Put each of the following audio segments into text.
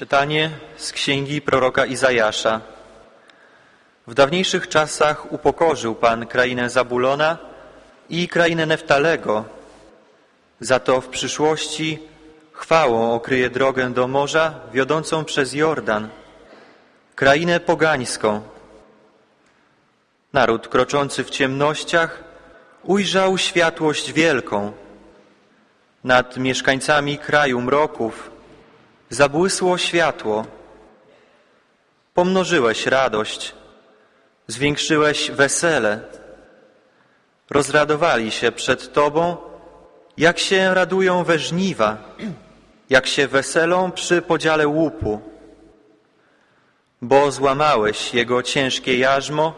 Czytanie z księgi proroka Izajasza. W dawniejszych czasach upokorzył Pan krainę Zabulona i krainę Neftalego. Za to w przyszłości chwałą okryje drogę do morza wiodącą przez Jordan, krainę pogańską. Naród kroczący w ciemnościach ujrzał światłość wielką. Nad mieszkańcami kraju mroków zabłysło światło. Pomnożyłeś radość, zwiększyłeś wesele. Rozradowali się przed Tobą, jak się radują we żniwa, jak się weselą przy podziale łupu. Bo złamałeś jego ciężkie jarzmo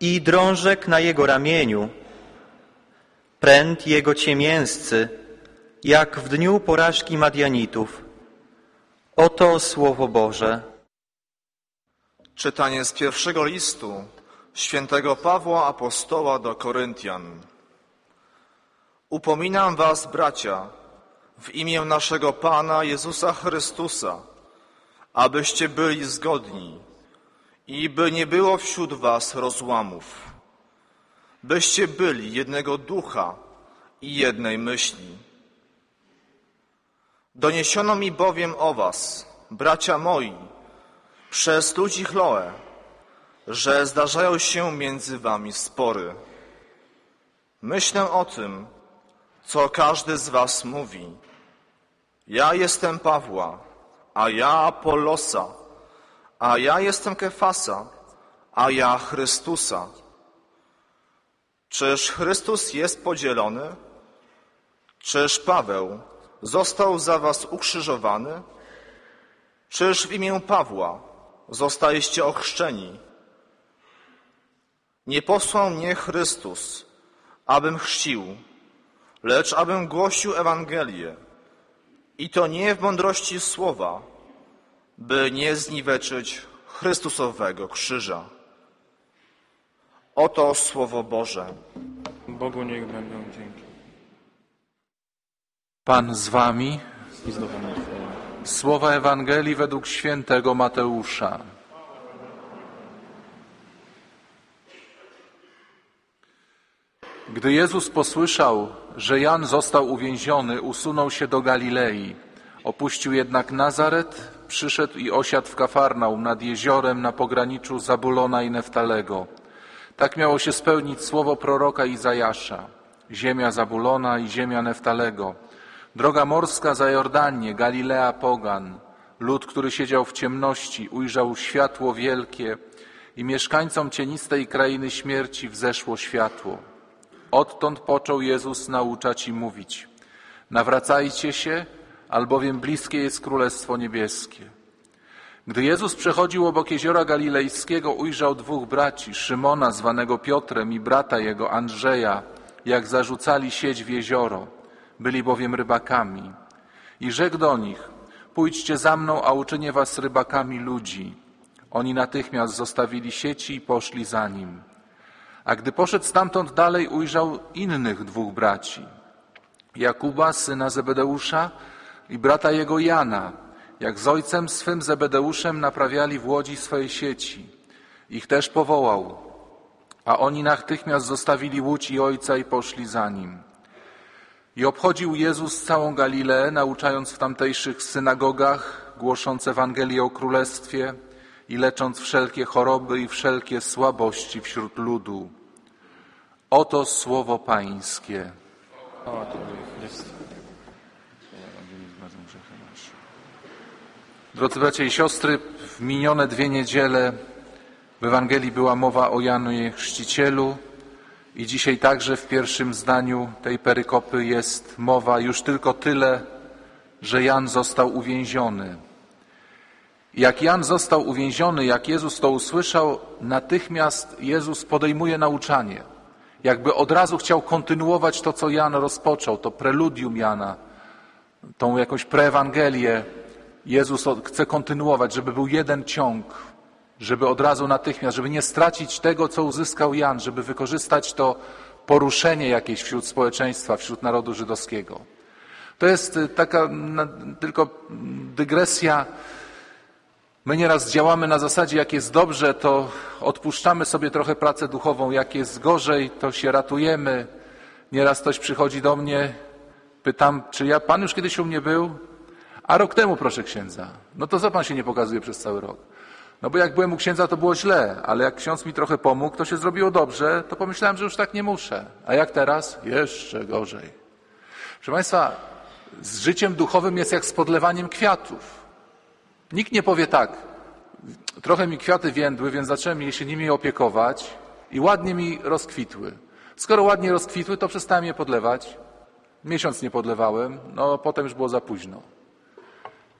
i drążek na jego ramieniu, pręt jego ciemięscy, jak w dniu porażki Madianitów. Oto Słowo Boże. Czytanie z pierwszego listu świętego Pawła Apostoła do Koryntian. Upominam was, bracia, w imię naszego Pana Jezusa Chrystusa, abyście byli zgodni i by nie było wśród was rozłamów, byście byli jednego ducha i jednej myśli. Doniesiono mi bowiem o was, bracia moi, przez ludzi Chloe, że zdarzają się między wami spory. Myślę o tym, co każdy z was mówi. Ja jestem Pawła, a ja Apollosa, a ja jestem Kefasa, a ja Chrystusa. Czyż Chrystus jest podzielony? Czyż Paweł został za was ukrzyżowany? Czyż w imię Pawła zostaliście ochrzczeni? Nie posłał mnie Chrystus, abym chrzcił, lecz abym głosił Ewangelię. I to nie w mądrości słowa, by nie zniweczyć Chrystusowego krzyża. Oto Słowo Boże. Bogu niech będą dzięki. Pan z wami. Słowa Ewangelii według świętego Mateusza. Gdy Jezus posłyszał, że Jan został uwięziony, usunął się do Galilei. Opuścił jednak Nazaret, przyszedł i osiadł w Kafarnaum nad jeziorem na pograniczu Zabulona i Neftalego. Tak miało się spełnić słowo proroka Izajasza. Ziemia Zabulona i ziemia Neftalego. Droga morska za Jordanię, Galilea pogan. Lud, który siedział w ciemności, ujrzał światło wielkie i mieszkańcom cienistej krainy śmierci wzeszło światło. Odtąd począł Jezus nauczać i mówić: Nawracajcie się, albowiem bliskie jest Królestwo Niebieskie. Gdy Jezus przechodził obok jeziora galilejskiego, ujrzał dwóch braci, Szymona zwanego Piotrem i brata jego Andrzeja, jak zarzucali sieć w jezioro. Byli bowiem rybakami. I rzekł do nich: Pójdźcie za mną, a uczynię was rybakami ludzi. Oni natychmiast zostawili sieci i poszli za nim. A gdy poszedł stamtąd dalej, ujrzał innych dwóch braci. Jakuba, syna Zebedeusza i brata jego Jana, jak z ojcem swym Zebedeuszem naprawiali w łodzi swoje sieci. Ich też powołał, a oni natychmiast zostawili łódź i ojca i poszli za nim. I obchodził Jezus całą Galileę, nauczając w tamtejszych synagogach, głosząc Ewangelię o Królestwie i lecząc wszelkie choroby i wszelkie słabości wśród ludu. Oto słowo Pańskie. Drodzy bracia i siostry, w minione dwie niedziele w Ewangelii była mowa o Janie Chrzcicielu i dzisiaj także w pierwszym zdaniu tej perykopy jest mowa już tylko tyle, że Jan został uwięziony. Jak Jan został uwięziony, jak Jezus to usłyszał, natychmiast Jezus podejmuje nauczanie. Jakby od razu chciał kontynuować to, co Jan rozpoczął, to preludium Jana, tą jakąś preewangelię. Jezus chce kontynuować, żeby był jeden ciąg, żeby od razu natychmiast, żeby nie stracić tego, co uzyskał Jan, żeby wykorzystać to poruszenie jakieś wśród społeczeństwa, wśród narodu żydowskiego. To jest y, taka tylko dygresja My nieraz działamy na zasadzie, jak jest dobrze, to odpuszczamy sobie trochę pracę duchową, jak jest gorzej, to się ratujemy. Nieraz ktoś przychodzi do mnie, pytam, czy ja, pan już kiedyś u mnie był? A rok temu, proszę księdza. No to co pan się nie pokazuje przez cały rok? No bo jak byłem u księdza, to było źle, ale jak ksiądz mi trochę pomógł, to się zrobiło dobrze, to pomyślałem, że już tak nie muszę. A jak teraz? Jeszcze gorzej. Proszę Państwa, z życiem duchowym jest jak z podlewaniem kwiatów. Nikt nie powie tak, trochę mi kwiaty więdły, więc zacząłem się nimi opiekować i ładnie mi rozkwitły. Skoro ładnie rozkwitły, to przestałem je podlewać. Miesiąc nie podlewałem, no potem już było za późno.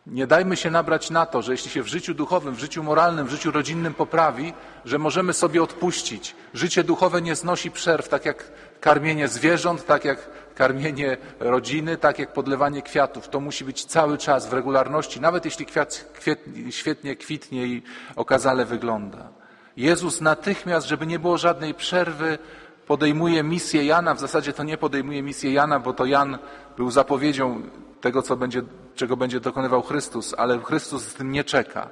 Nie dajmy się nabrać na to, że jeśli się w życiu duchowym, w życiu moralnym, w życiu rodzinnym poprawi, że możemy sobie odpuścić. Życie duchowe nie znosi przerw, tak jak karmienie zwierząt, tak jak karmienie rodziny, tak jak podlewanie kwiatów. To musi być cały czas w regularności, nawet jeśli kwiat świetnie kwitnie i okazale wygląda. Jezus natychmiast, żeby nie było żadnej przerwy, podejmuje misję Jana. W zasadzie to nie podejmuje misję Jana, bo to Jan był zapowiedzią tego, co będzie, czego będzie dokonywał Chrystus, ale Chrystus z tym nie czeka.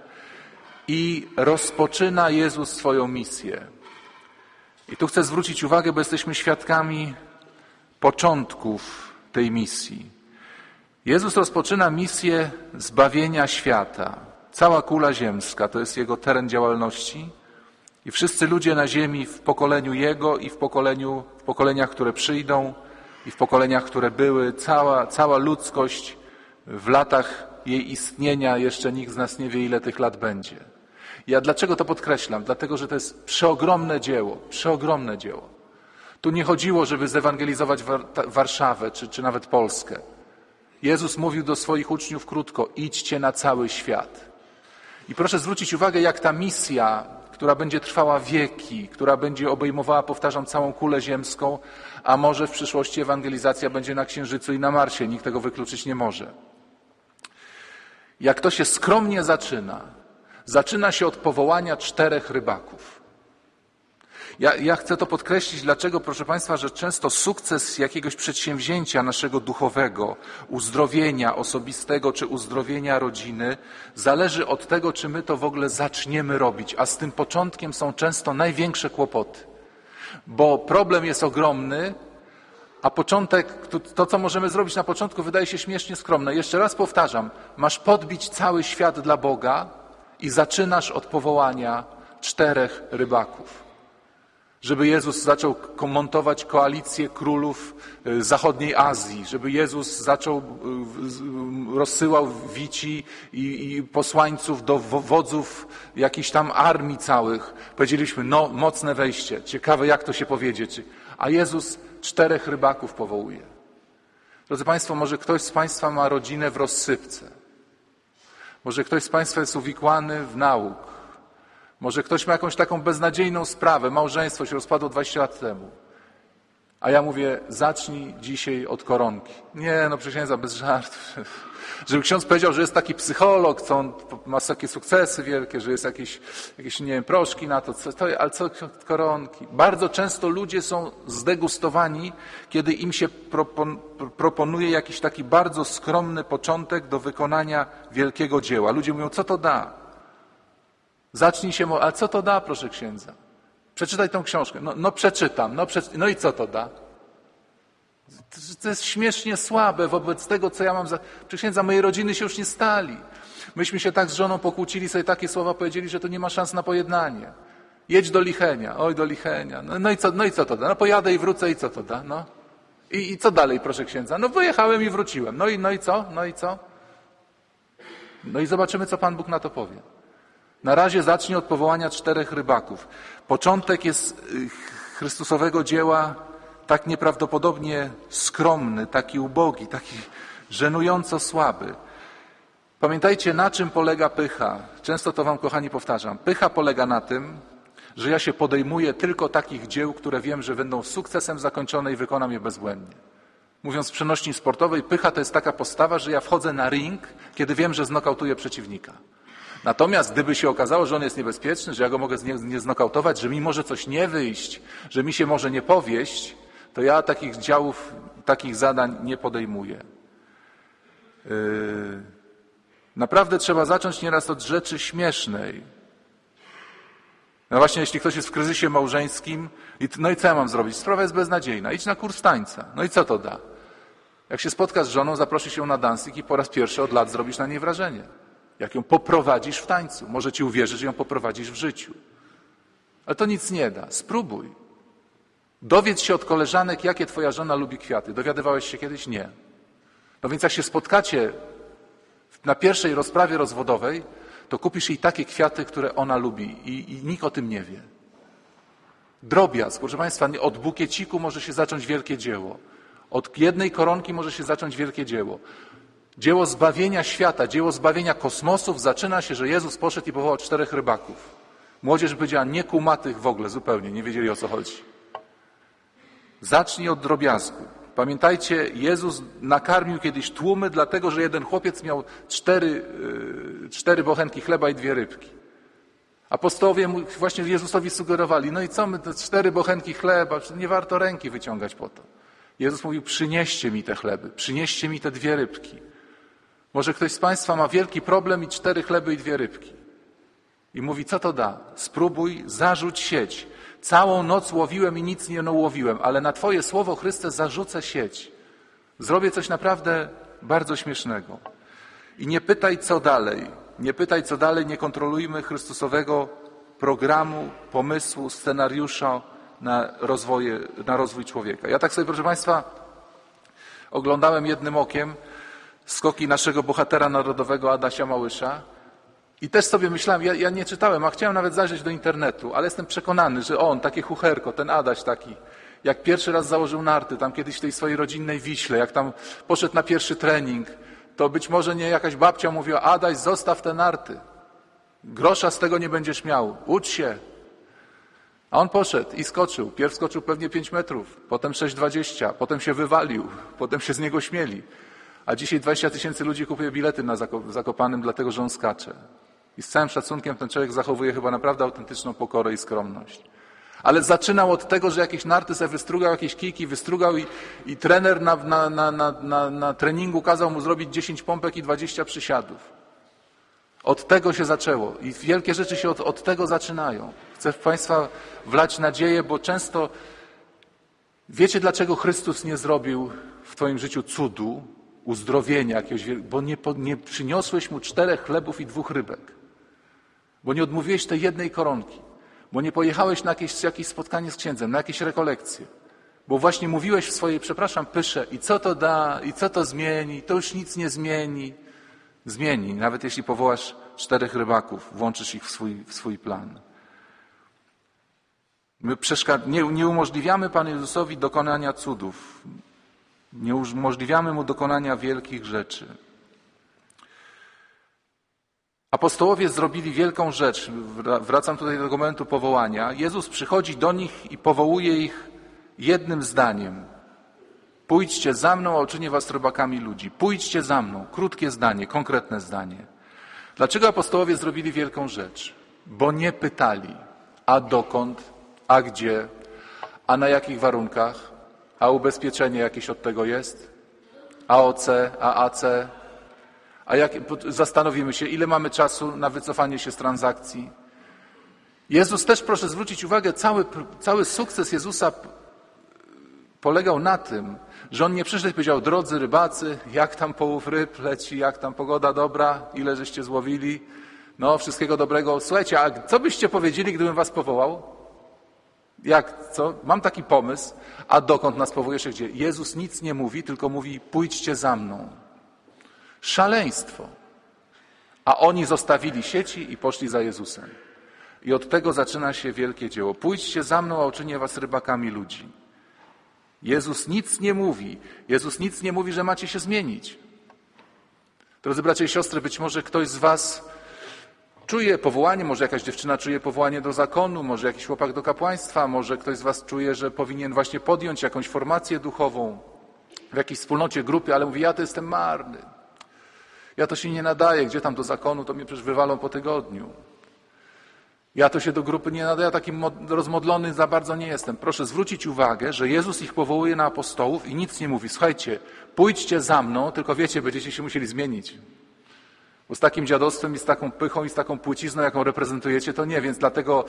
I rozpoczyna Jezus swoją misję. I tu chcę zwrócić uwagę, bo jesteśmy świadkami początków tej misji. Jezus rozpoczyna misję zbawienia świata. Cała kula ziemska to jest jego teren działalności. I wszyscy ludzie na ziemi w pokoleniu Jego i w, pokoleniu, w pokoleniach, które przyjdą i w pokoleniach, które były, cała, cała ludzkość w latach jej istnienia, jeszcze nikt z nas nie wie, ile tych lat będzie. Ja dlaczego to podkreślam? Dlatego, że to jest przeogromne dzieło, przeogromne dzieło. Tu nie chodziło, żeby zewangelizować Warszawę czy, czy nawet Polskę. Jezus mówił do swoich uczniów krótko: idźcie na cały świat. I proszę zwrócić uwagę, jak ta misja, która będzie trwała wieki, która będzie obejmowała, powtarzam, całą kulę ziemską, a może w przyszłości ewangelizacja będzie na Księżycu i na Marsie. Nikt tego wykluczyć nie może. Jak to się skromnie zaczyna, zaczyna się od powołania czterech rybaków. Ja, ja, chcę to podkreślić, dlaczego, proszę Państwa, że często sukces jakiegoś przedsięwzięcia naszego duchowego, uzdrowienia osobistego czy uzdrowienia rodziny, zależy od tego, czy my to w ogóle zaczniemy robić, a z tym początkiem są często największe kłopoty. Bo problem jest ogromny, a początek, to, co możemy zrobić na początku, wydaje się śmiesznie skromne. Jeszcze raz powtarzam, masz podbić cały świat dla Boga i zaczynasz od powołania czterech rybaków żeby Jezus zaczął montować koalicję królów y, zachodniej Azji, żeby Jezus zaczął, y, rozsyłał wici i, i posłańców do wodzów jakichś tam armii całych. Powiedzieliśmy, no mocne wejście, ciekawe jak to się powiedzieć. A Jezus czterech rybaków powołuje. Drodzy Państwo, może ktoś z Państwa ma rodzinę w rozsypce. Może ktoś z Państwa jest uwikłany w nauk. Może ktoś ma jakąś taką beznadziejną sprawę, małżeństwo się rozpadło 20 lat temu. A ja mówię, zacznij dzisiaj od koronki. Nie, no przysięgam, bez żartów. Żeby ksiądz powiedział, że jest taki psycholog, co on ma takie sukcesy wielkie, że jest jakieś, jakieś nie wiem, proszki na to, co, to ale co koronki. Bardzo często ludzie są zdegustowani, kiedy im się propon, proponuje jakiś taki bardzo skromny początek do wykonania wielkiego dzieła. Ludzie mówią, co to da? Zacznij się, a co to da, proszę księdza? Przeczytaj tą książkę. No, no przeczytam, no, przeczy... no i co to da? To jest śmiesznie słabe wobec tego, co ja mam za... Proszę księdza, mojej rodziny się już nie stali. Myśmy się tak z żoną pokłócili, sobie takie słowa powiedzieli, że to nie ma szans na pojednanie. Jedź do Lichenia, oj do Lichenia. No, no, i, co, no i co to da? No pojadę i wrócę i co to da? No. I, I co dalej, proszę księdza? No wyjechałem i wróciłem. No i, no i co? No i co? No i zobaczymy, co Pan Bóg na to powie. Na razie zacznie od powołania czterech rybaków. Początek jest y, Chrystusowego dzieła tak nieprawdopodobnie skromny, taki ubogi, taki żenująco słaby. Pamiętajcie, na czym polega pycha. Często to Wam, kochani, powtarzam. Pycha polega na tym, że ja się podejmuję tylko takich dzieł, które wiem, że będą sukcesem zakończone i wykonam je bezbłędnie. Mówiąc w przenośni sportowej, pycha to jest taka postawa, że ja wchodzę na ring, kiedy wiem, że znokautuję przeciwnika. Natomiast gdyby się okazało, że on jest niebezpieczny, że ja go mogę nie, nie znokautować, że mi może coś nie wyjść, że mi się może nie powieść, to ja takich działów, takich zadań nie podejmuję. Yy, Naprawdę trzeba zacząć nieraz od rzeczy śmiesznej. No właśnie, jeśli ktoś jest w kryzysie małżeńskim, no i co ja mam zrobić? Sprawa jest beznadziejna. Idź na kurs tańca. No i co to da? Jak się spotkasz z żoną, zaprosisz ją na dancing i po raz pierwszy od lat zrobisz na niej wrażenie. Jak ją poprowadzisz w tańcu. Może ci uwierzy, że ją poprowadzisz w życiu. Ale to nic nie da. Spróbuj. Dowiedz się od koleżanek, jakie twoja żona lubi kwiaty. Dowiadywałeś się kiedyś? Nie. No więc jak się spotkacie na pierwszej rozprawie rozwodowej, to kupisz jej takie kwiaty, które ona lubi i, i nikt o tym nie wie. Drobiazg, proszę Państwa, od bukieciku może się zacząć wielkie dzieło. Od jednej koronki może się zacząć wielkie dzieło. Dzieło zbawienia świata, dzieło zbawienia kosmosów zaczyna się, że Jezus poszedł i powołał czterech rybaków. Młodzież powiedziała nie kumatych w ogóle, zupełnie, nie wiedzieli o co chodzi. Zacznij od drobiazgu. Pamiętajcie, Jezus nakarmił kiedyś tłumy, dlatego że jeden chłopiec miał cztery, yy, cztery bochenki chleba i dwie rybki. Apostołowie właśnie Jezusowi sugerowali, no i co my, te cztery bochenki chleba, nie warto ręki wyciągać po to. Jezus mówił, przynieście mi te chleby, przynieście mi te dwie rybki. Może ktoś z Państwa ma wielki problem i cztery chleby i dwie rybki. I mówi, co to da? Spróbuj, zarzuć sieć. Całą noc łowiłem i nic nie ułowiłem, ale na Twoje słowo, Chryste, zarzucę sieć. Zrobię coś naprawdę bardzo śmiesznego. I nie pytaj, co dalej. Nie pytaj, co dalej, nie kontrolujmy Chrystusowego programu, pomysłu, scenariusza na, rozwoje, na rozwój człowieka. Ja tak sobie, proszę Państwa, oglądałem jednym okiem skoki naszego bohatera narodowego Adasia Małysza i też sobie myślałem, ja, ja nie czytałem, a chciałem nawet zajrzeć do internetu, ale jestem przekonany, że on, takie chucherko, ten Adaś taki, jak pierwszy raz założył narty, tam kiedyś w tej swojej rodzinnej Wiśle, jak tam poszedł na pierwszy trening, to być może nie jakaś babcia mówiła, Adaś, zostaw te narty. Grosza z tego nie będziesz miał. Ucz się. A on poszedł i skoczył. Pierw skoczył pewnie 5 metrów, potem 6,20, potem się wywalił, potem się z niego śmieli. A dzisiaj 20 tysięcy ludzi kupuje bilety na Zako- Zakopanym, dlatego że on skacze. I z całym szacunkiem ten człowiek zachowuje chyba naprawdę autentyczną pokorę i skromność. Ale zaczynał od tego, że jakieś narty sobie wystrugał, jakieś kijki wystrugał i, i trener na, na, na, na treningu kazał mu zrobić 10 pompek i 20 przysiadów. Od tego się zaczęło i wielkie rzeczy się od, od tego zaczynają. Chcę w Państwa wlać nadzieję, bo często wiecie, dlaczego Chrystus nie zrobił w Twoim życiu cudu, uzdrowienia jakiegoś, bo nie, nie przyniosłeś mu czterech chlebów i dwóch rybek, bo nie odmówiłeś tej jednej koronki, bo nie pojechałeś na jakieś, jakieś spotkanie z księdzem, na jakieś rekolekcje, bo właśnie mówiłeś w swojej, przepraszam, pysze, i co to da, i co to zmieni, to już nic nie zmieni. Zmieni, nawet jeśli powołasz czterech rybaków, włączysz ich w swój, w swój plan. My nie, nie umożliwiamy Panu Jezusowi dokonania cudów. Nie umożliwiamy Mu dokonania wielkich rzeczy. Apostołowie zrobili wielką rzecz. Wra- Wracam tutaj do momentu powołania. Jezus przychodzi do nich i powołuje ich jednym zdaniem. Pójdźcie za mną, a uczynię was rybakami ludzi. Pójdźcie za mną. Krótkie zdanie, konkretne zdanie. Dlaczego apostołowie zrobili wielką rzecz? Bo nie pytali, a dokąd, a gdzie, a na jakich warunkach, a ubezpieczenie jakieś od tego jest, AOC, AAC, a jak, zastanowimy się, ile mamy czasu na wycofanie się z transakcji. Jezus też, proszę zwrócić uwagę, cały, cały sukces Jezusa polegał na tym, że on nie przyszedł i powiedział, drodzy rybacy, jak tam połów ryb leci, jak tam pogoda dobra, ile żeście złowili, no wszystkiego dobrego. Słuchajcie, a co byście powiedzieli, gdybym was powołał? Jak, co? Mam taki pomysł, a dokąd nas powołujesz, gdzie? Jezus nic nie mówi, tylko mówi, pójdźcie za mną. Szaleństwo. A oni zostawili sieci i poszli za Jezusem. I od tego zaczyna się wielkie dzieło. Pójdźcie za mną, a uczynię was rybakami ludzi. Jezus nic nie mówi. Jezus nic nie mówi, że macie się zmienić. Drodzy bracia i siostry, być może ktoś z Was czuje powołanie, może jakaś dziewczyna czuje powołanie do zakonu, może jakiś chłopak do kapłaństwa, może ktoś z Was czuje, że powinien właśnie podjąć jakąś formację duchową w jakiejś wspólnocie, grupie, ale mówi, ja to jestem marny. Ja to się nie nadaję, gdzie tam do zakonu, to mnie przecież wywalą po tygodniu. Ja to się do grupy nie nadaję, takim mod- rozmodlony za bardzo nie jestem. Proszę zwrócić uwagę, że Jezus ich powołuje na apostołów i nic nie mówi. Słuchajcie, pójdźcie za mną, tylko wiecie, będziecie się musieli zmienić. Bo z takim dziadostwem i z taką pychą i z taką płcizną, jaką reprezentujecie, to nie, więc dlatego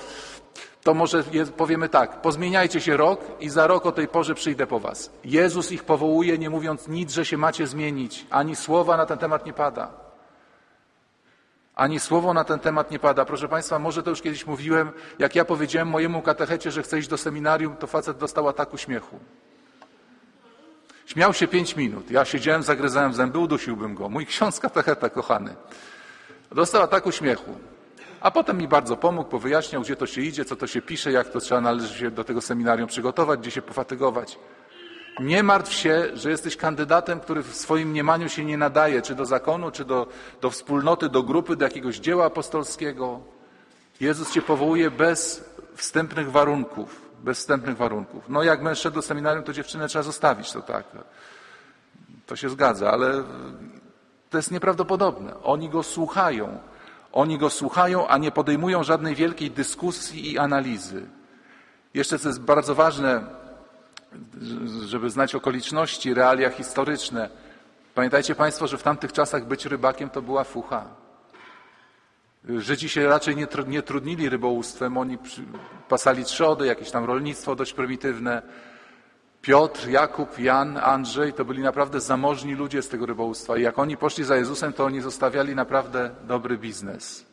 to może powiemy tak, pozmieniajcie się rok i za rok o tej porze przyjdę po was. Jezus ich powołuje, nie mówiąc nic, że się macie zmienić, ani słowa na ten temat nie pada. Ani słowo na ten temat nie pada. Proszę Państwa, może to już kiedyś mówiłem, jak ja powiedziałem mojemu katechecie, że chcę iść do seminarium, to facet dostał ataku śmiechu. Śmiał się pięć minut. Ja siedziałem, zagryzałem zęby, udusiłbym go. Mój ksiądz katecheta kochany. Dostał ataku śmiechu. A potem mi bardzo pomógł, powyjaśniał, gdzie to się idzie, co to się pisze, jak to trzeba należy się do tego seminarium przygotować, gdzie się pofatygować. Nie martw się, że jesteś kandydatem, który w swoim mniemaniu się nie nadaje, czy do zakonu, czy do, do wspólnoty, do grupy, do jakiegoś dzieła apostolskiego. Jezus cię powołuje bez wstępnych warunków. Bez wstępnych warunków. No jak męż szedł do seminarium, to dziewczynę trzeba zostawić, to tak. To się zgadza, ale to jest nieprawdopodobne. Oni go słuchają. Oni go słuchają, a nie podejmują żadnej wielkiej dyskusji i analizy. Jeszcze co jest bardzo ważne, żeby znać okoliczności, realia historyczne. Pamiętajcie Państwo, że w tamtych czasach być rybakiem to była fucha. Żydzi się raczej nie, nie trudnili rybołówstwem, oni pasali trzody, jakieś tam rolnictwo dość prymitywne. Piotr, Jakub, Jan, Andrzej to byli naprawdę zamożni ludzie z tego rybołówstwa i jak oni poszli za Jezusem, to oni zostawiali naprawdę dobry biznes.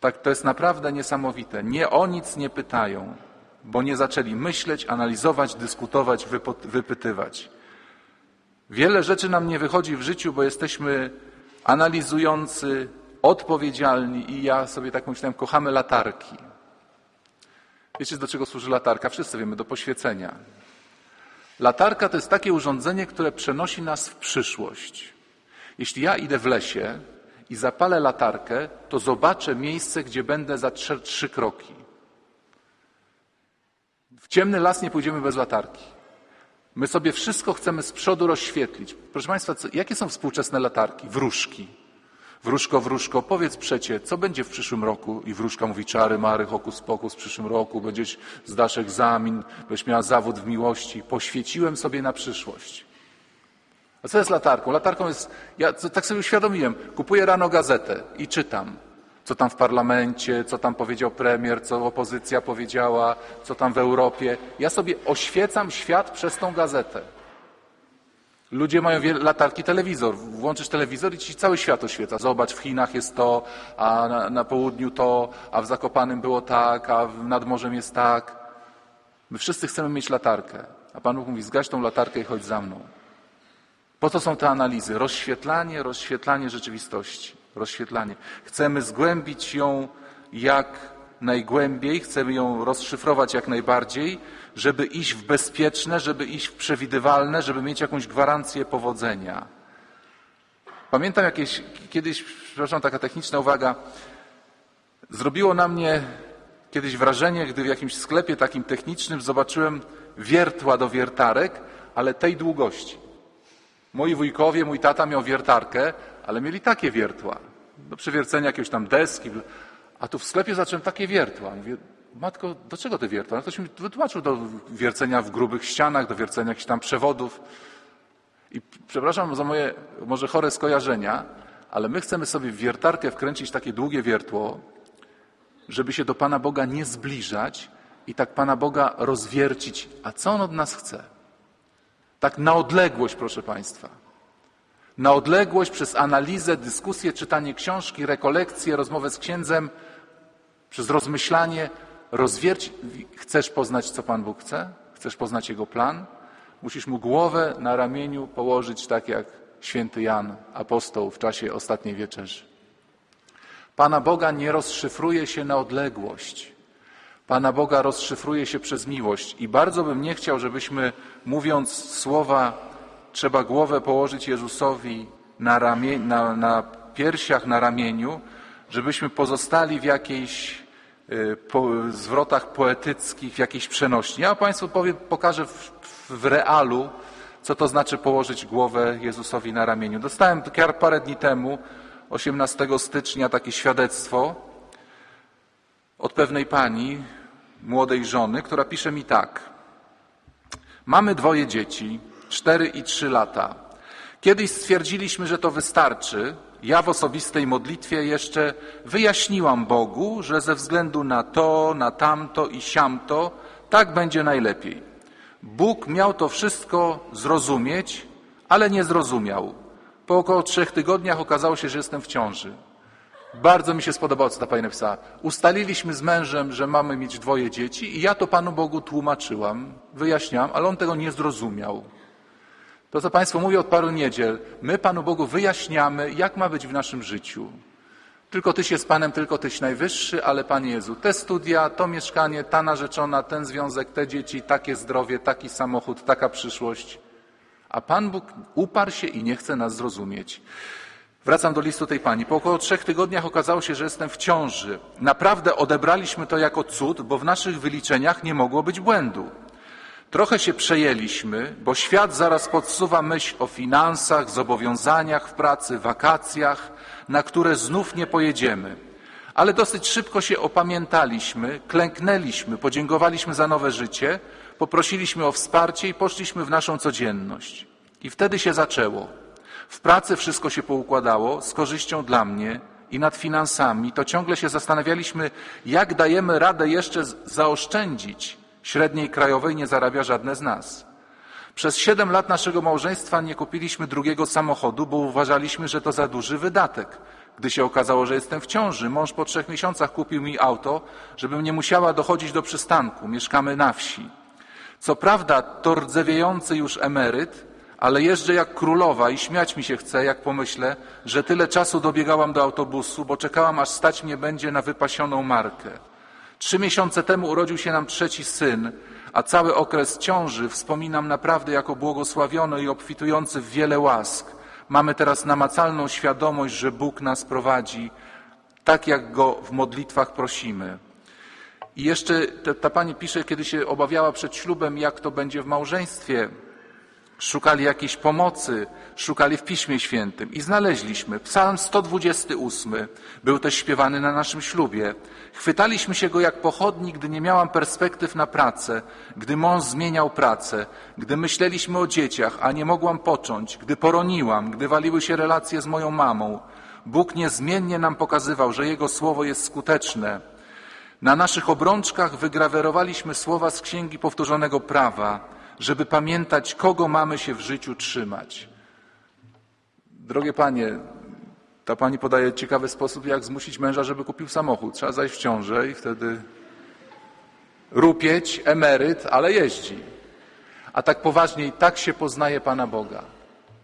Tak, to jest naprawdę niesamowite. Nie o nic nie pytają, bo nie zaczęli myśleć, analizować, dyskutować, wypytywać. Wiele rzeczy nam nie wychodzi w życiu, bo jesteśmy analizujący, odpowiedzialni i ja sobie tak myślałem, kochamy latarki. Wiecie, do czego służy latarka? Wszyscy wiemy, do poświecenia. Latarka to jest takie urządzenie, które przenosi nas w przyszłość. Jeśli ja idę w lesie i zapalę latarkę, to zobaczę miejsce, gdzie będę za trzy, trzy kroki. W ciemny las nie pójdziemy bez latarki. My sobie wszystko chcemy z przodu rozświetlić. Proszę Państwa, co, jakie są współczesne latarki? Wróżki. Wróżko, wróżko, powiedz przecie, co będzie w przyszłym roku? I wróżka mówi czary, mary, hokus pokus w przyszłym roku, będziesz, zdasz egzamin, będziesz miała zawód w miłości. Poświeciłem sobie na przyszłość. A co jest latarką? Latarką jest, ja tak sobie uświadomiłem, kupuję rano gazetę i czytam, co tam w parlamencie, co tam powiedział premier, co opozycja powiedziała, co tam w Europie. Ja sobie oświecam świat przez tą gazetę. Ludzie mają latarki, telewizor. Włączysz telewizor i ci cały świat oświeca. Zobacz, w Chinach jest to, a na, na południu to, a w Zakopanym było tak, a nad morzem jest tak. My wszyscy chcemy mieć latarkę. A Pan Bóg mówi, zgaś tą latarkę i chodź za mną. Po co są te analizy? Rozświetlanie, rozświetlanie rzeczywistości. Rozświetlanie. Chcemy zgłębić ją jak najgłębiej, chcemy ją rozszyfrować jak najbardziej, żeby iść w bezpieczne, żeby iść w przewidywalne, żeby mieć jakąś gwarancję powodzenia. Pamiętam jakieś, kiedyś, przepraszam, taka techniczna uwaga, zrobiło na mnie kiedyś wrażenie, gdy w jakimś sklepie takim technicznym zobaczyłem wiertła do wiertarek, ale tej długości. Moi wujkowie, mój tata miał wiertarkę, ale mieli takie wiertła. Do przewiercenia jakiegoś tam deski. A tu w sklepie zacząłem takie wiertła. Mówię, matko, do czego te wiertła? No ktoś mi wytłumaczył do wiercenia w grubych ścianach, do wiercenia jakichś tam przewodów. I przepraszam za moje może chore skojarzenia, ale my chcemy sobie w wiertarkę wkręcić takie długie wiertło, żeby się do Pana Boga nie zbliżać i tak Pana Boga rozwiercić. A co On od nas chce? Tak na odległość, proszę Państwa. Na odległość przez analizę, dyskusję, czytanie książki, rekolekcje, rozmowę z księdzem, przez rozmyślanie, rozwierć. Chcesz poznać, co Pan Bóg chce? Chcesz poznać Jego plan? Musisz Mu głowę na ramieniu położyć, tak jak święty Jan, apostoł w czasie ostatniej wieczerzy. Pana Boga nie rozszyfruje się na odległość. Pana Boga rozszyfruje się przez miłość. I bardzo bym nie chciał, żebyśmy, mówiąc słowa, trzeba głowę położyć Jezusowi na, ramie, na, na piersiach, na ramieniu, żebyśmy pozostali w jakiejś po, zwrotach poetyckich, w jakiejś przenośni. Ja Państwu powiem, pokażę w, w realu, co to znaczy położyć głowę Jezusowi na ramieniu. Dostałem parę dni temu, 18 stycznia, takie świadectwo od pewnej pani, młodej żony, która pisze mi tak. Mamy dwoje dzieci, cztery i trzy lata. Kiedyś stwierdziliśmy, że to wystarczy. Ja w osobistej modlitwie jeszcze wyjaśniłam Bogu, że ze względu na to, na tamto i siamto, tak będzie najlepiej. Bóg miał to wszystko zrozumieć, ale nie zrozumiał. Po około trzech tygodniach okazało się, że jestem w ciąży. Bardzo mi się spodobało, co ta pani napisała. Ustaliliśmy z mężem, że mamy mieć dwoje dzieci i ja to Panu Bogu tłumaczyłam, wyjaśniałam, ale on tego nie zrozumiał. To, co Państwo mówią od paru niedziel, my Panu Bogu wyjaśniamy, jak ma być w naszym życiu. Tylko Tyś jest Panem, tylko Tyś najwyższy, ale Panie Jezu, te studia, to mieszkanie, ta narzeczona, ten związek, te dzieci, takie zdrowie, taki samochód, taka przyszłość. A Pan Bóg uparł się i nie chce nas zrozumieć. Wracam do listu tej pani. Po około trzech tygodniach okazało się, że jestem w ciąży. Naprawdę odebraliśmy to jako cud, bo w naszych wyliczeniach nie mogło być błędu. Trochę się przejęliśmy, bo świat zaraz podsuwa myśl o finansach, zobowiązaniach w pracy, wakacjach, na które znów nie pojedziemy. Ale dosyć szybko się opamiętaliśmy, klęknęliśmy, podziękowaliśmy za nowe życie, poprosiliśmy o wsparcie i poszliśmy w naszą codzienność. I wtedy się zaczęło. W pracy wszystko się poukładało z korzyścią dla mnie i nad finansami. To ciągle się zastanawialiśmy, jak dajemy radę jeszcze zaoszczędzić. Średniej krajowej nie zarabia żadne z nas. Przez siedem lat naszego małżeństwa nie kupiliśmy drugiego samochodu, bo uważaliśmy, że to za duży wydatek. Gdy się okazało, że jestem w ciąży, mąż po trzech miesiącach kupił mi auto, żebym nie musiała dochodzić do przystanku. Mieszkamy na wsi. Co prawda to rdzewiejący już emeryt, ale jeżdżę jak królowa i śmiać mi się chce, jak pomyślę, że tyle czasu dobiegałam do autobusu, bo czekałam, aż stać mnie będzie na wypasioną markę. Trzy miesiące temu urodził się nam trzeci syn, a cały okres ciąży wspominam naprawdę jako błogosławiony i obfitujący w wiele łask. Mamy teraz namacalną świadomość, że Bóg nas prowadzi tak, jak Go w modlitwach prosimy. I jeszcze ta, ta pani pisze, kiedy się obawiała przed ślubem, jak to będzie w małżeństwie. Szukali jakiejś pomocy, szukali w Piśmie Świętym i znaleźliśmy. Psalm 128 był też śpiewany na naszym ślubie. Chwytaliśmy się go jak pochodni, gdy nie miałam perspektyw na pracę, gdy mąż zmieniał pracę, gdy myśleliśmy o dzieciach, a nie mogłam począć, gdy poroniłam, gdy waliły się relacje z moją mamą. Bóg niezmiennie nam pokazywał, że Jego słowo jest skuteczne. Na naszych obrączkach wygrawerowaliśmy słowa z Księgi Powtórzonego Prawa, żeby pamiętać, kogo mamy się w życiu trzymać. Drogie panie, ta pani podaje ciekawy sposób, jak zmusić męża, żeby kupił samochód. Trzeba zajść w ciążę i wtedy rupieć, emeryt, ale jeździ. A tak poważniej, tak się poznaje Pana Boga.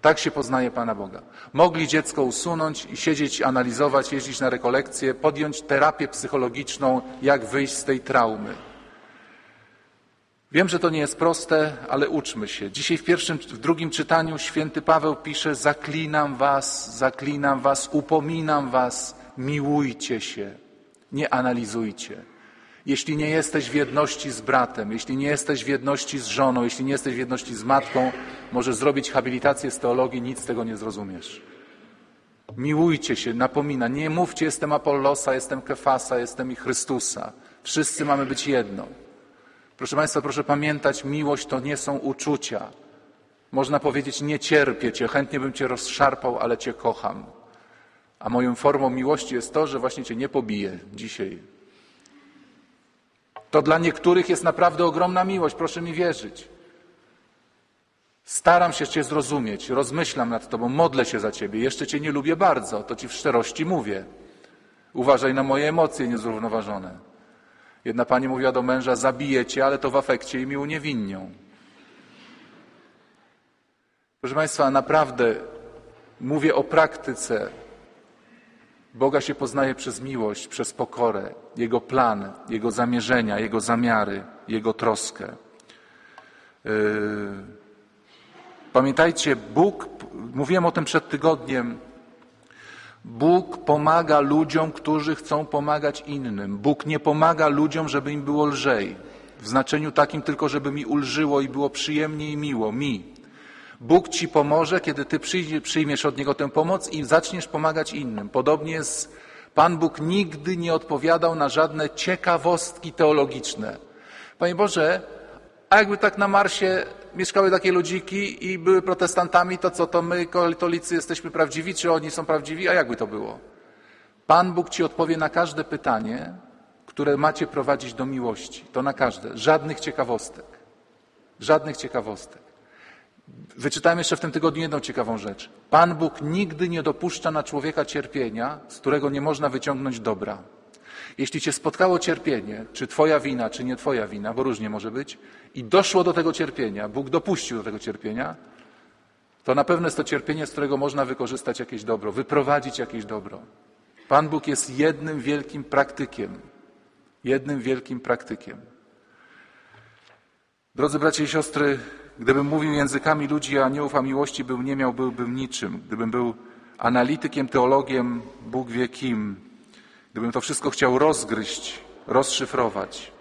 Tak się poznaje Pana Boga. Mogli dziecko usunąć i siedzieć, analizować, jeździć na rekolekcje, podjąć terapię psychologiczną, jak wyjść z tej traumy. Wiem, że to nie jest proste, ale uczmy się. Dzisiaj w pierwszym, w drugim czytaniu święty Paweł pisze: Zaklinam was, zaklinam was, upominam was, miłujcie się, nie analizujcie. Jeśli nie jesteś w jedności z bratem, jeśli nie jesteś w jedności z żoną, jeśli nie jesteś w jedności z matką, możesz zrobić habilitację z teologii, nic z tego nie zrozumiesz. Miłujcie się, napomina. Nie mówcie, jestem Apollosa, jestem Kefasa, jestem i Chrystusa. Wszyscy mamy być jedno. Proszę Państwa, proszę pamiętać, miłość to nie są uczucia. Można powiedzieć, nie cierpię Cię, chętnie bym Cię rozszarpał, ale Cię kocham. A moją formą miłości jest to, że właśnie Cię nie pobiję dzisiaj. To dla niektórych jest naprawdę ogromna miłość, proszę mi wierzyć. Staram się Cię zrozumieć, rozmyślam nad Tobą, modlę się za Ciebie. Jeszcze Cię nie lubię bardzo, to Ci w szczerości mówię. Uważaj na moje emocje niezrównoważone. Jedna pani mówiła do męża, zabiję cię, ale to w afekcie i mi uniewinnią. Proszę Państwa, naprawdę mówię o praktyce. Boga się poznaje przez miłość, przez pokorę, Jego plan, Jego zamierzenia, Jego zamiary, Jego troskę. Yy... Pamiętajcie, Bóg, mówiłem o tym przed tygodniem, Bóg pomaga ludziom, którzy chcą pomagać innym. Bóg nie pomaga ludziom, żeby im było lżej. W znaczeniu takim tylko, żeby mi ulżyło i było przyjemnie i miło, mi. Bóg ci pomoże, kiedy ty przyjmiesz od Niego tę pomoc i zaczniesz pomagać innym. Podobnie jest, Pan Bóg nigdy nie odpowiadał na żadne ciekawostki teologiczne. Panie Boże, a jakby tak na Marsie mieszkały takie ludziki i były protestantami, to co, to my katolicy jesteśmy prawdziwi, czy oni są prawdziwi, a jakby to było? Pan Bóg ci odpowie na każde pytanie, które macie prowadzić do miłości. To na każde. Żadnych ciekawostek. Żadnych ciekawostek. Wyczytałem jeszcze w tym tygodniu jedną ciekawą rzecz. Pan Bóg nigdy nie dopuszcza na człowieka cierpienia, z którego nie można wyciągnąć dobra. Jeśli cię spotkało cierpienie, czy twoja wina, czy nie twoja wina, bo różnie może być, i doszło do tego cierpienia, Bóg dopuścił do tego cierpienia, to na pewno jest to cierpienie, z którego można wykorzystać jakieś dobro, wyprowadzić jakieś dobro. Pan Bóg jest jednym wielkim praktykiem. Jednym wielkim praktykiem. Drodzy bracia i siostry, gdybym mówił językami ludzi i aniołów, a miłości był nie miał, byłbym niczym. Gdybym był analitykiem, teologiem, Bóg wie kim, gdybym to wszystko chciał rozgryźć, rozszyfrować.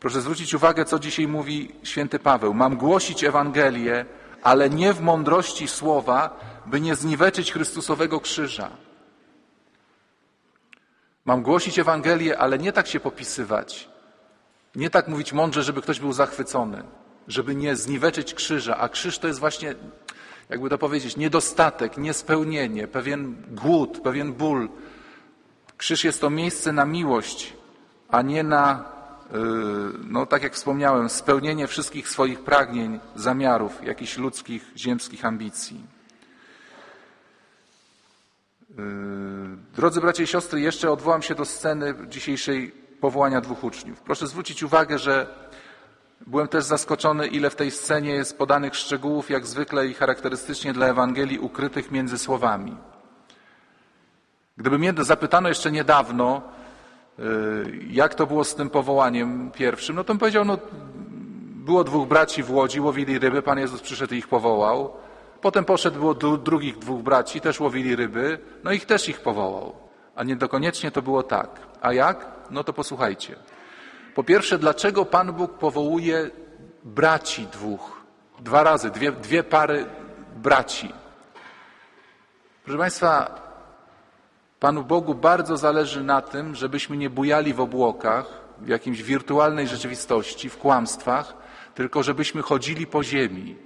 Proszę zwrócić uwagę, co dzisiaj mówi święty Paweł. Mam głosić Ewangelię, ale nie w mądrości słowa, by nie zniweczyć Chrystusowego krzyża. Mam głosić Ewangelię, ale nie tak się popisywać. Nie tak mówić mądrze, żeby ktoś był zachwycony, żeby nie zniweczyć krzyża. A krzyż to jest właśnie, jakby to powiedzieć, niedostatek, niespełnienie, pewien głód, pewien ból. Krzyż jest to miejsce na miłość, a nie na, yy, no tak jak wspomniałem, spełnienie wszystkich swoich pragnień, zamiarów, jakichś ludzkich, ziemskich ambicji. Yy, Drodzy bracia i siostry, jeszcze odwołam się do sceny dzisiejszej powołania dwóch uczniów. Proszę zwrócić uwagę, że byłem też zaskoczony, ile w tej scenie jest podanych szczegółów, jak zwykle i charakterystycznie dla Ewangelii, ukrytych między słowami. Gdyby mnie zapytano jeszcze niedawno, yy, jak to było z tym powołaniem pierwszym, no to bym powiedział, no było dwóch braci w łodzi, łowili ryby, Pan Jezus przyszedł i ich powołał. Potem poszedł, było dru, drugich dwóch braci, też łowili ryby, no ich też ich powołał. A nie dokoniecznie to było tak. A jak? No to posłuchajcie. Po pierwsze, dlaczego Pan Bóg powołuje braci dwóch? Dwa razy, dwie, dwie pary braci. Proszę Państwa, Panu Bogu bardzo zależy na tym, żebyśmy nie bujali w obłokach, w jakimś wirtualnej rzeczywistości, w kłamstwach, tylko żebyśmy chodzili po ziemi.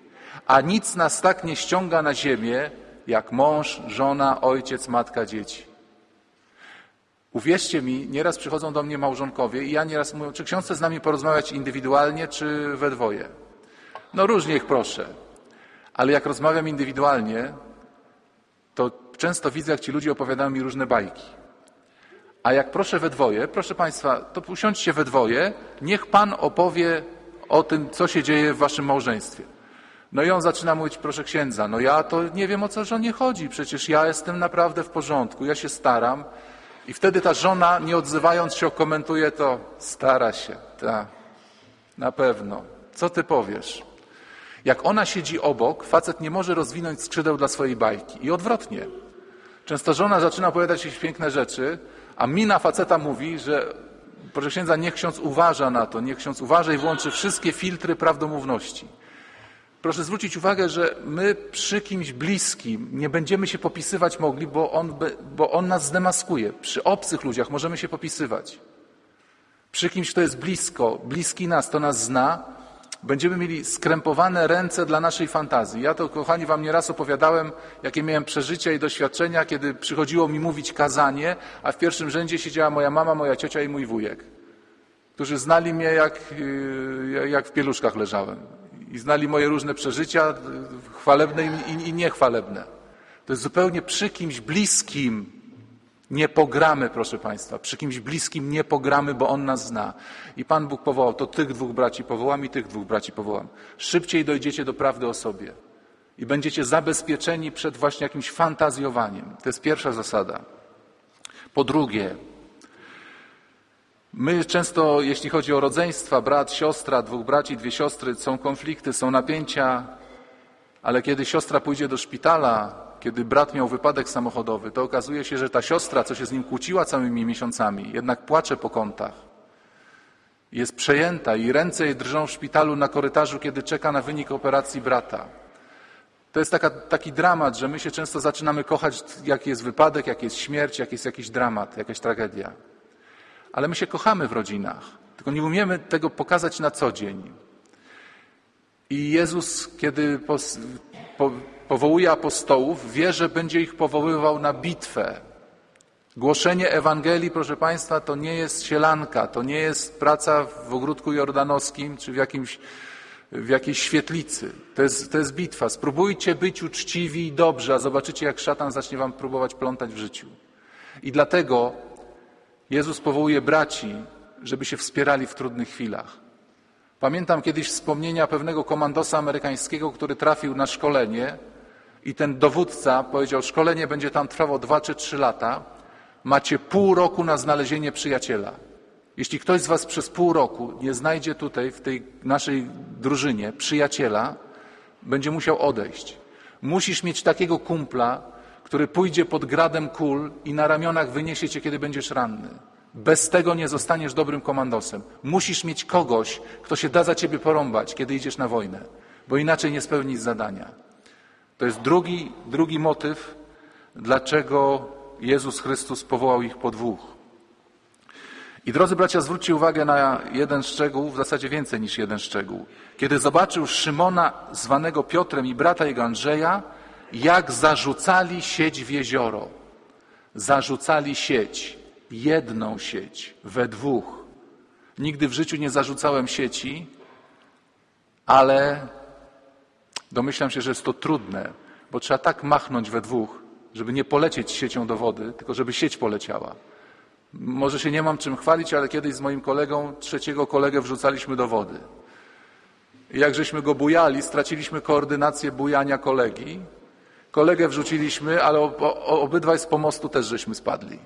A nic nas tak nie ściąga na ziemię, jak mąż, żona, ojciec, matka, dzieci. Uwierzcie mi, nieraz przychodzą do mnie małżonkowie i ja nieraz mówię, czy ksiądz chce z nami porozmawiać indywidualnie, czy we dwoje? No różnie ich proszę. Ale jak rozmawiam indywidualnie, to często widzę, jak ci ludzie opowiadają mi różne bajki. A jak proszę we dwoje, proszę Państwa, to usiądźcie we dwoje, niech Pan opowie o tym, co się dzieje w waszym małżeństwie. No i on zaczyna mówić, proszę księdza, no ja to nie wiem o co żonie chodzi, przecież ja jestem naprawdę w porządku, ja się staram. I wtedy ta żona, nie odzywając się, komentuje to, stara się, tak, na pewno. Co ty powiesz? Jak ona siedzi obok, facet nie może rozwinąć skrzydeł dla swojej bajki. I odwrotnie. Często żona zaczyna opowiadać jakieś piękne rzeczy, a mina faceta mówi, że proszę księdza, niech ksiądz uważa na to, niech ksiądz uważa i włączy wszystkie filtry prawdomówności. Proszę zwrócić uwagę, że my przy kimś bliskim nie będziemy się popisywać mogli, bo on, bo on nas zdemaskuje. Przy obcych ludziach możemy się popisywać. Przy kimś, kto jest blisko, bliski nas, to nas zna, będziemy mieli skrępowane ręce dla naszej fantazji. Ja to, kochani, wam nieraz opowiadałem, jakie miałem przeżycia i doświadczenia, kiedy przychodziło mi mówić kazanie, a w pierwszym rzędzie siedziała moja mama, moja ciocia i mój wujek, którzy znali mnie, jak, y, jak w pieluszkach leżałem i znali moje różne przeżycia, chwalebne i, i niechwalebne. To jest zupełnie przy kimś bliskim nie pogramy, proszę Państwa. Przy kimś bliskim nie pogramy, bo On nas zna. I Pan Bóg powołał, to tych dwóch braci powołam i tych dwóch braci powołam. Szybciej dojdziecie do prawdy o sobie. I będziecie zabezpieczeni przed właśnie jakimś fantazjowaniem. To jest pierwsza zasada. Po drugie, My często, jeśli chodzi o rodzeństwa, brat, siostra, dwóch braci, dwie siostry, są konflikty, są napięcia, ale kiedy siostra pójdzie do szpitala, kiedy brat miał wypadek samochodowy, to okazuje się, że ta siostra, co się z nim kłóciła całymi miesiącami, jednak płacze po kątach. Jest przejęta i ręce jej drżą w szpitalu na korytarzu, kiedy czeka na wynik operacji brata. To jest taka, taki dramat, że my się często zaczynamy kochać, jak jest wypadek, jak jest śmierć, jak jest jakiś dramat, jakaś tragedia ale my się kochamy w rodzinach, tylko nie umiemy tego pokazać na co dzień. I Jezus, kiedy pos, po, powołuje apostołów, wie, że będzie ich powoływał na bitwę. Głoszenie Ewangelii, proszę Państwa, to nie jest sielanka, to nie jest praca w ogródku jordanowskim czy w, jakimś, w jakiejś świetlicy. To jest, to jest bitwa. Spróbujcie być uczciwi i dobrzy, a zobaczycie, jak szatan zacznie Wam próbować plątać w życiu. I dlatego Jezus powołuje braci, żeby się wspierali w trudnych chwilach. Pamiętam kiedyś wspomnienia pewnego komandosa amerykańskiego, który trafił na szkolenie i ten dowódca powiedział, szkolenie będzie tam trwało dwa czy trzy lata, macie pół roku na znalezienie przyjaciela. Jeśli ktoś z was przez pół roku nie znajdzie tutaj, w tej naszej drużynie, przyjaciela, będzie musiał odejść. Musisz mieć takiego kumpla, który pójdzie pod gradem kul i na ramionach wyniesie cię, kiedy będziesz ranny. Bez tego nie zostaniesz dobrym komandosem. Musisz mieć kogoś, kto się da za ciebie porąbać, kiedy idziesz na wojnę, bo inaczej nie spełnisz zadania. To jest drugi, drugi motyw, dlaczego Jezus Chrystus powołał ich po dwóch. I drodzy bracia, zwróćcie uwagę na jeden szczegół, w zasadzie więcej niż jeden szczegół. Kiedy zobaczył Szymona, zwanego Piotrem, i brata jego Andrzeja, jak zarzucali sieć w jezioro. Zarzucali sieć, jedną sieć, we dwóch. Nigdy w życiu nie zarzucałem sieci, ale domyślam się, że jest to trudne, bo trzeba tak machnąć we dwóch, żeby nie polecieć siecią do wody, tylko żeby sieć poleciała. Może się nie mam czym chwalić, ale kiedyś z moim kolegą trzeciego kolegę wrzucaliśmy do wody. Jak żeśmy go bujali, straciliśmy koordynację bujania kolegi. Kolegę wrzuciliśmy, ale obydwaj z pomostu też żeśmy spadli.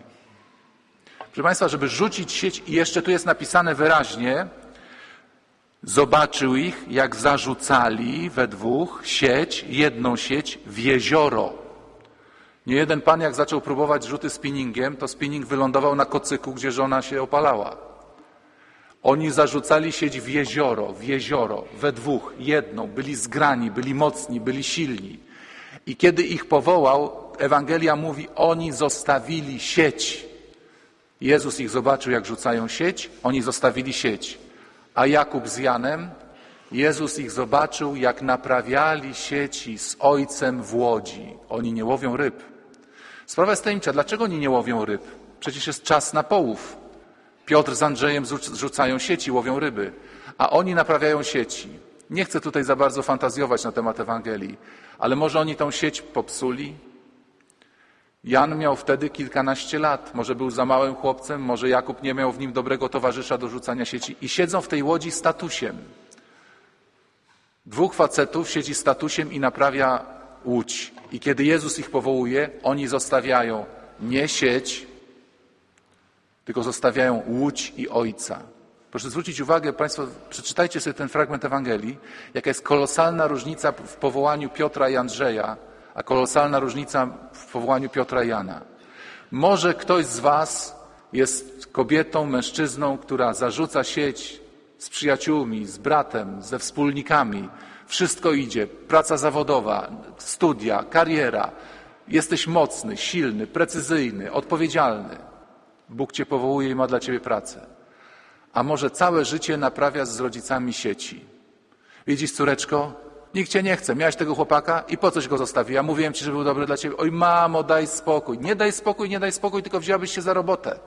Proszę Państwa, żeby rzucić sieć, i jeszcze tu jest napisane wyraźnie, zobaczył ich, jak zarzucali we dwóch sieć, jedną sieć w jezioro. Nie jeden pan, jak zaczął próbować rzuty spinningiem, to spinning wylądował na kocyku, gdzie żona się opalała. Oni zarzucali sieć w jezioro, w jezioro, we dwóch, jedną, byli zgrani, byli mocni, byli silni. I kiedy ich powołał, Ewangelia mówi, oni zostawili sieć. Jezus ich zobaczył, jak rzucają sieć, oni zostawili sieć. A Jakub z Janem, Jezus ich zobaczył, jak naprawiali sieci z ojcem w łodzi. Oni nie łowią ryb. Sprawa jest tajemnicza. Dlaczego oni nie łowią ryb? Przecież jest czas na połów. Piotr z Andrzejem rzucają sieci, łowią ryby, a oni naprawiają sieci. Nie chcę tutaj za bardzo fantazjować na temat Ewangelii, ale może oni tą sieć popsuli? Jan miał wtedy kilkanaście lat, może był za małym chłopcem, może Jakub nie miał w nim dobrego towarzysza do rzucania sieci i siedzą w tej łodzi statusiem. Dwóch facetów siedzi statusiem i naprawia łódź. I kiedy Jezus ich powołuje, oni zostawiają nie sieć, tylko zostawiają łódź i ojca. Proszę zwrócić uwagę, Państwo, przeczytajcie sobie ten fragment Ewangelii, jaka jest kolosalna różnica w powołaniu Piotra i Andrzeja, a kolosalna różnica w powołaniu Piotra i Jana. Może ktoś z Was jest kobietą, mężczyzną, która zarzuca sieć z przyjaciółmi, z bratem, ze wspólnikami. Wszystko idzie, praca zawodowa, studia, kariera. Jesteś mocny, silny, precyzyjny, odpowiedzialny. Bóg Cię powołuje i ma dla Ciebie pracę. A może całe życie naprawiasz z rodzicami sieci. Widzisz, córeczko, nikt Cię nie chce. Miałeś tego chłopaka i po coś go zostawiła. Mówiłem Ci, że był dobry dla Ciebie. Oj, mamo, daj spokój. Nie daj spokój, nie daj spokój, tylko wzięłabyś się za robotę.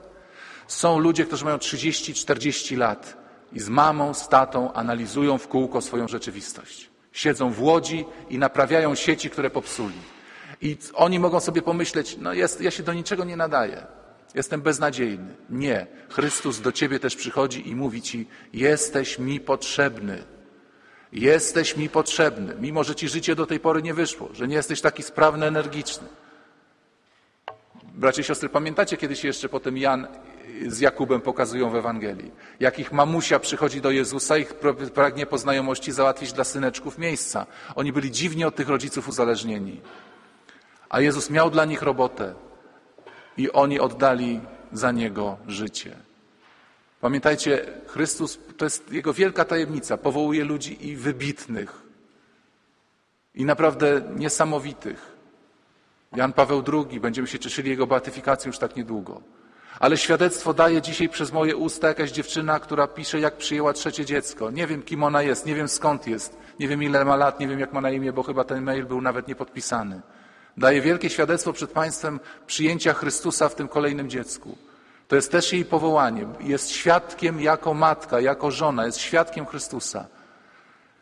Są ludzie, którzy mają 30-40 lat i z mamą, z tatą analizują w kółko swoją rzeczywistość. Siedzą w łodzi i naprawiają sieci, które popsuli. I oni mogą sobie pomyśleć, no jest, ja się do niczego nie nadaję. Jestem beznadziejny. Nie. Chrystus do ciebie też przychodzi i mówi ci, jesteś mi potrzebny. Jesteś mi potrzebny, mimo że ci życie do tej pory nie wyszło, że nie jesteś taki sprawny, energiczny. Bracie i siostry, pamiętacie kiedyś jeszcze potem Jan z Jakubem pokazują w Ewangelii, jak ich mamusia przychodzi do Jezusa i pragnie po znajomości załatwić dla syneczków miejsca. Oni byli dziwnie od tych rodziców uzależnieni. A Jezus miał dla nich robotę i oni oddali za Niego życie. Pamiętajcie, Chrystus to jest Jego wielka tajemnica. Powołuje ludzi i wybitnych, i naprawdę niesamowitych. Jan Paweł II, będziemy się cieszyli Jego beatyfikacją już tak niedługo. Ale świadectwo daje dzisiaj przez moje usta jakaś dziewczyna, która pisze, jak przyjęła trzecie dziecko. Nie wiem, kim ona jest, nie wiem skąd jest, nie wiem ile ma lat, nie wiem jak ma na imię, bo chyba ten mail był nawet niepodpisany. Daje wielkie świadectwo przed Państwem przyjęcia Chrystusa w tym kolejnym dziecku. To jest też jej powołanie. Jest świadkiem jako matka, jako żona, jest świadkiem Chrystusa.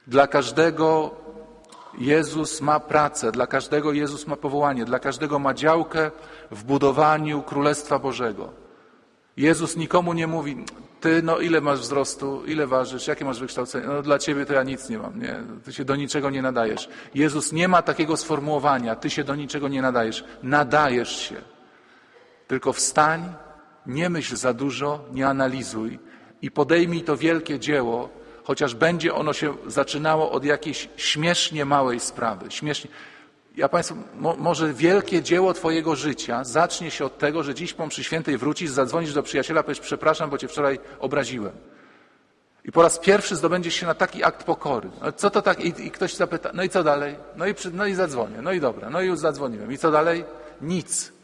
Dla każdego Jezus ma pracę, dla każdego Jezus ma powołanie, dla każdego ma działkę w budowaniu Królestwa Bożego. Jezus nikomu nie mówi, ty no ile masz wzrostu, ile ważysz, jakie masz wykształcenie, no dla ciebie to ja nic nie mam, nie, ty się do niczego nie nadajesz. Jezus nie ma takiego sformułowania, ty się do niczego nie nadajesz, nadajesz się. Tylko wstań, nie myśl za dużo, nie analizuj i podejmij to wielkie dzieło, chociaż będzie ono się zaczynało od jakiejś śmiesznie małej sprawy. Śmiesznie. Ja Państwu, mo, może wielkie dzieło Twojego życia zacznie się od tego, że dziś po mszy świętej wrócisz, zadzwonisz do przyjaciela, powiesz przepraszam, bo Cię wczoraj obraziłem. I po raz pierwszy zdobędziesz się na taki akt pokory. No, co to tak? I, I ktoś zapyta, no i co dalej? No i, przy, no i zadzwonię, no i dobra, no i już zadzwoniłem. I co dalej? Nic.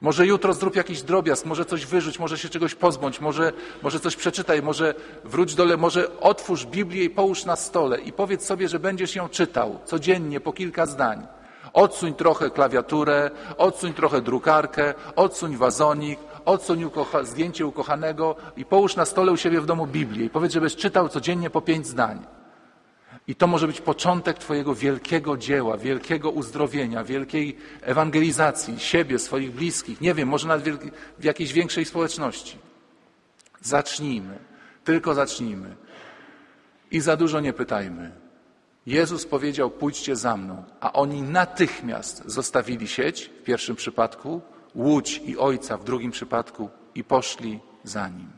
Może jutro zrób jakiś drobiazg, może coś wyrzuć, może się czegoś pozbądź, może, może coś przeczytaj, może wróć do le, może otwórz Biblię i połóż na stole i powiedz sobie, że będziesz ją czytał codziennie po kilka zdań. Odsuń trochę klawiaturę, odsuń trochę drukarkę, odsuń wazonik, odsuń ukocha, zdjęcie ukochanego i połóż na stole u siebie w domu Biblię i powiedz, żebyś czytał codziennie po pięć zdań. I to może być początek Twojego wielkiego dzieła, wielkiego uzdrowienia, wielkiej ewangelizacji siebie, swoich bliskich. Nie wiem, może nawet w jakiejś większej społeczności. Zacznijmy, tylko zacznijmy. I za dużo nie pytajmy. Jezus powiedział: Pójdźcie za mną, a oni natychmiast zostawili sieć w pierwszym przypadku, łódź i ojca w drugim przypadku i poszli za nim.